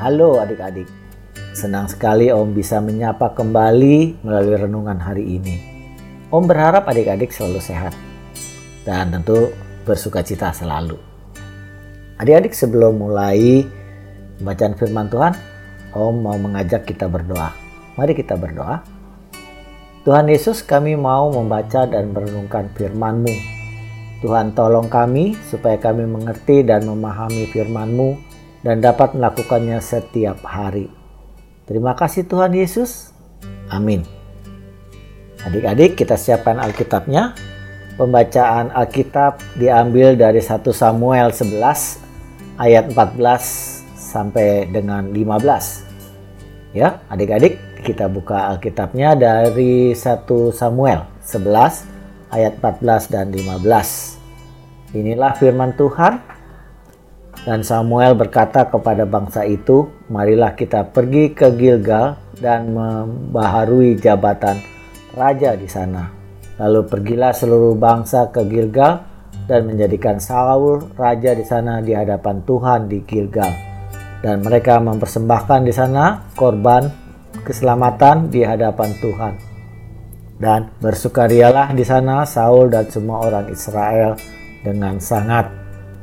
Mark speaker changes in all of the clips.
Speaker 1: Halo adik-adik, senang sekali Om bisa menyapa kembali melalui renungan hari ini. Om berharap adik-adik selalu sehat dan tentu bersuka cita selalu. Adik-adik sebelum mulai bacaan firman Tuhan, Om mau mengajak kita berdoa. Mari kita berdoa. Tuhan Yesus kami mau membaca dan merenungkan firman-Mu. Tuhan tolong kami supaya kami mengerti dan memahami firman-Mu dan dapat melakukannya setiap hari. Terima kasih Tuhan Yesus. Amin. Adik-adik kita siapkan Alkitabnya. Pembacaan Alkitab diambil dari 1 Samuel 11 ayat 14 sampai dengan 15. Ya, adik-adik kita buka Alkitabnya dari 1 Samuel 11 ayat 14 dan 15. Inilah firman Tuhan dan Samuel berkata kepada bangsa itu, "Marilah kita pergi ke Gilgal dan membaharui jabatan raja di sana." Lalu pergilah seluruh bangsa ke Gilgal dan menjadikan Saul raja di sana di hadapan Tuhan di Gilgal. Dan mereka mempersembahkan di sana korban keselamatan di hadapan Tuhan. Dan bersukarialah di sana Saul dan semua orang Israel dengan sangat.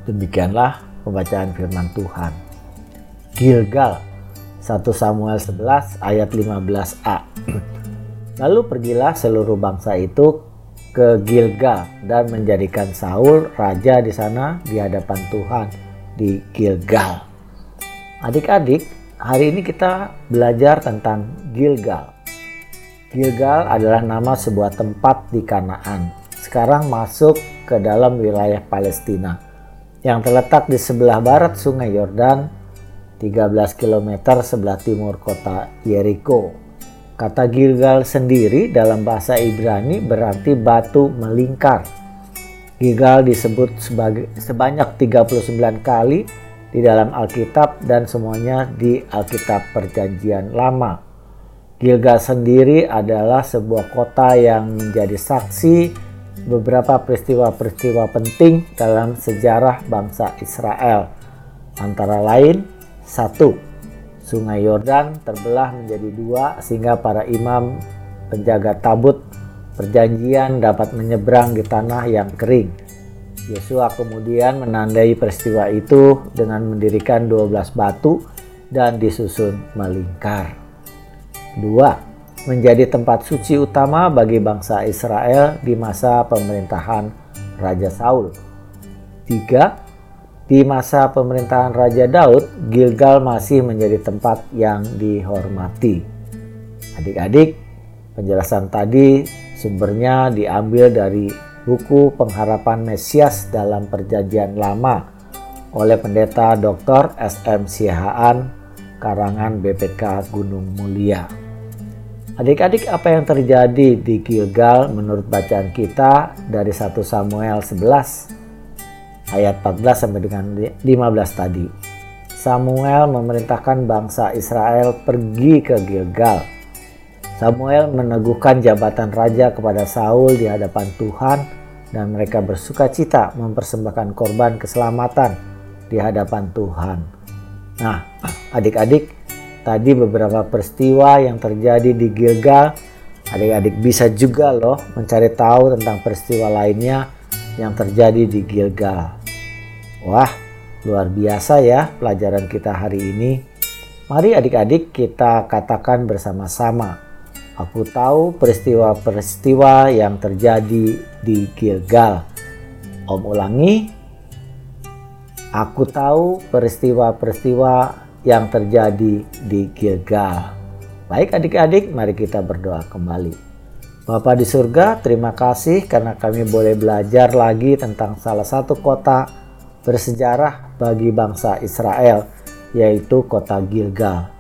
Speaker 1: Demikianlah pembacaan firman Tuhan. Gilgal 1 Samuel 11 ayat 15a. Lalu pergilah seluruh bangsa itu ke Gilgal dan menjadikan Saul raja di sana di hadapan Tuhan di Gilgal. Adik-adik, hari ini kita belajar tentang Gilgal. Gilgal adalah nama sebuah tempat di Kanaan. Sekarang masuk ke dalam wilayah Palestina yang terletak di sebelah barat Sungai Yordan, 13 km sebelah timur kota Jericho. Kata Gilgal sendiri dalam bahasa Ibrani berarti batu melingkar. Gilgal disebut sebagai sebanyak 39 kali di dalam Alkitab dan semuanya di Alkitab Perjanjian Lama. Gilgal sendiri adalah sebuah kota yang menjadi saksi beberapa peristiwa-peristiwa penting dalam sejarah bangsa Israel. Antara lain, satu, Sungai Yordan terbelah menjadi dua sehingga para imam penjaga tabut perjanjian dapat menyeberang di tanah yang kering. Yosua kemudian menandai peristiwa itu dengan mendirikan 12 batu dan disusun melingkar. Dua, menjadi tempat suci utama bagi bangsa Israel di masa pemerintahan Raja Saul. Tiga, di masa pemerintahan Raja Daud, Gilgal masih menjadi tempat yang dihormati. Adik-adik, penjelasan tadi sumbernya diambil dari buku Pengharapan Mesias dalam Perjanjian Lama oleh pendeta Dr. S.M. Sihaan, karangan BPK Gunung Mulia. Adik-adik apa yang terjadi di Gilgal menurut bacaan kita dari 1 Samuel 11 ayat 14 sampai dengan 15 tadi. Samuel memerintahkan bangsa Israel pergi ke Gilgal. Samuel meneguhkan jabatan raja kepada Saul di hadapan Tuhan dan mereka bersuka cita mempersembahkan korban keselamatan di hadapan Tuhan. Nah, adik-adik, tadi beberapa peristiwa yang terjadi di Gilgal. Adik-adik bisa juga loh mencari tahu tentang peristiwa lainnya yang terjadi di Gilgal. Wah, luar biasa ya pelajaran kita hari ini. Mari adik-adik kita katakan bersama-sama. Aku tahu peristiwa-peristiwa yang terjadi di Gilgal. Om ulangi. Aku tahu peristiwa-peristiwa yang terjadi di Gilgal. Baik adik-adik, mari kita berdoa kembali. Bapa di surga, terima kasih karena kami boleh belajar lagi tentang salah satu kota bersejarah bagi bangsa Israel, yaitu kota Gilgal.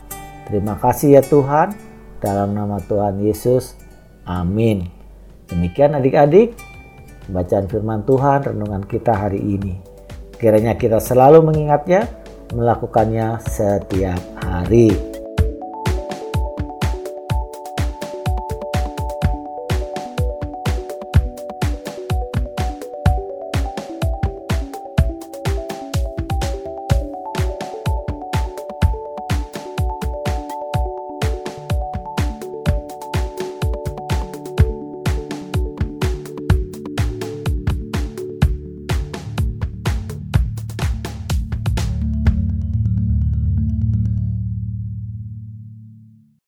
Speaker 1: Terima kasih ya Tuhan, dalam nama Tuhan Yesus. Amin. Demikian adik-adik, bacaan firman Tuhan renungan kita hari ini. Kiranya kita selalu mengingatnya, melakukannya setiap hari.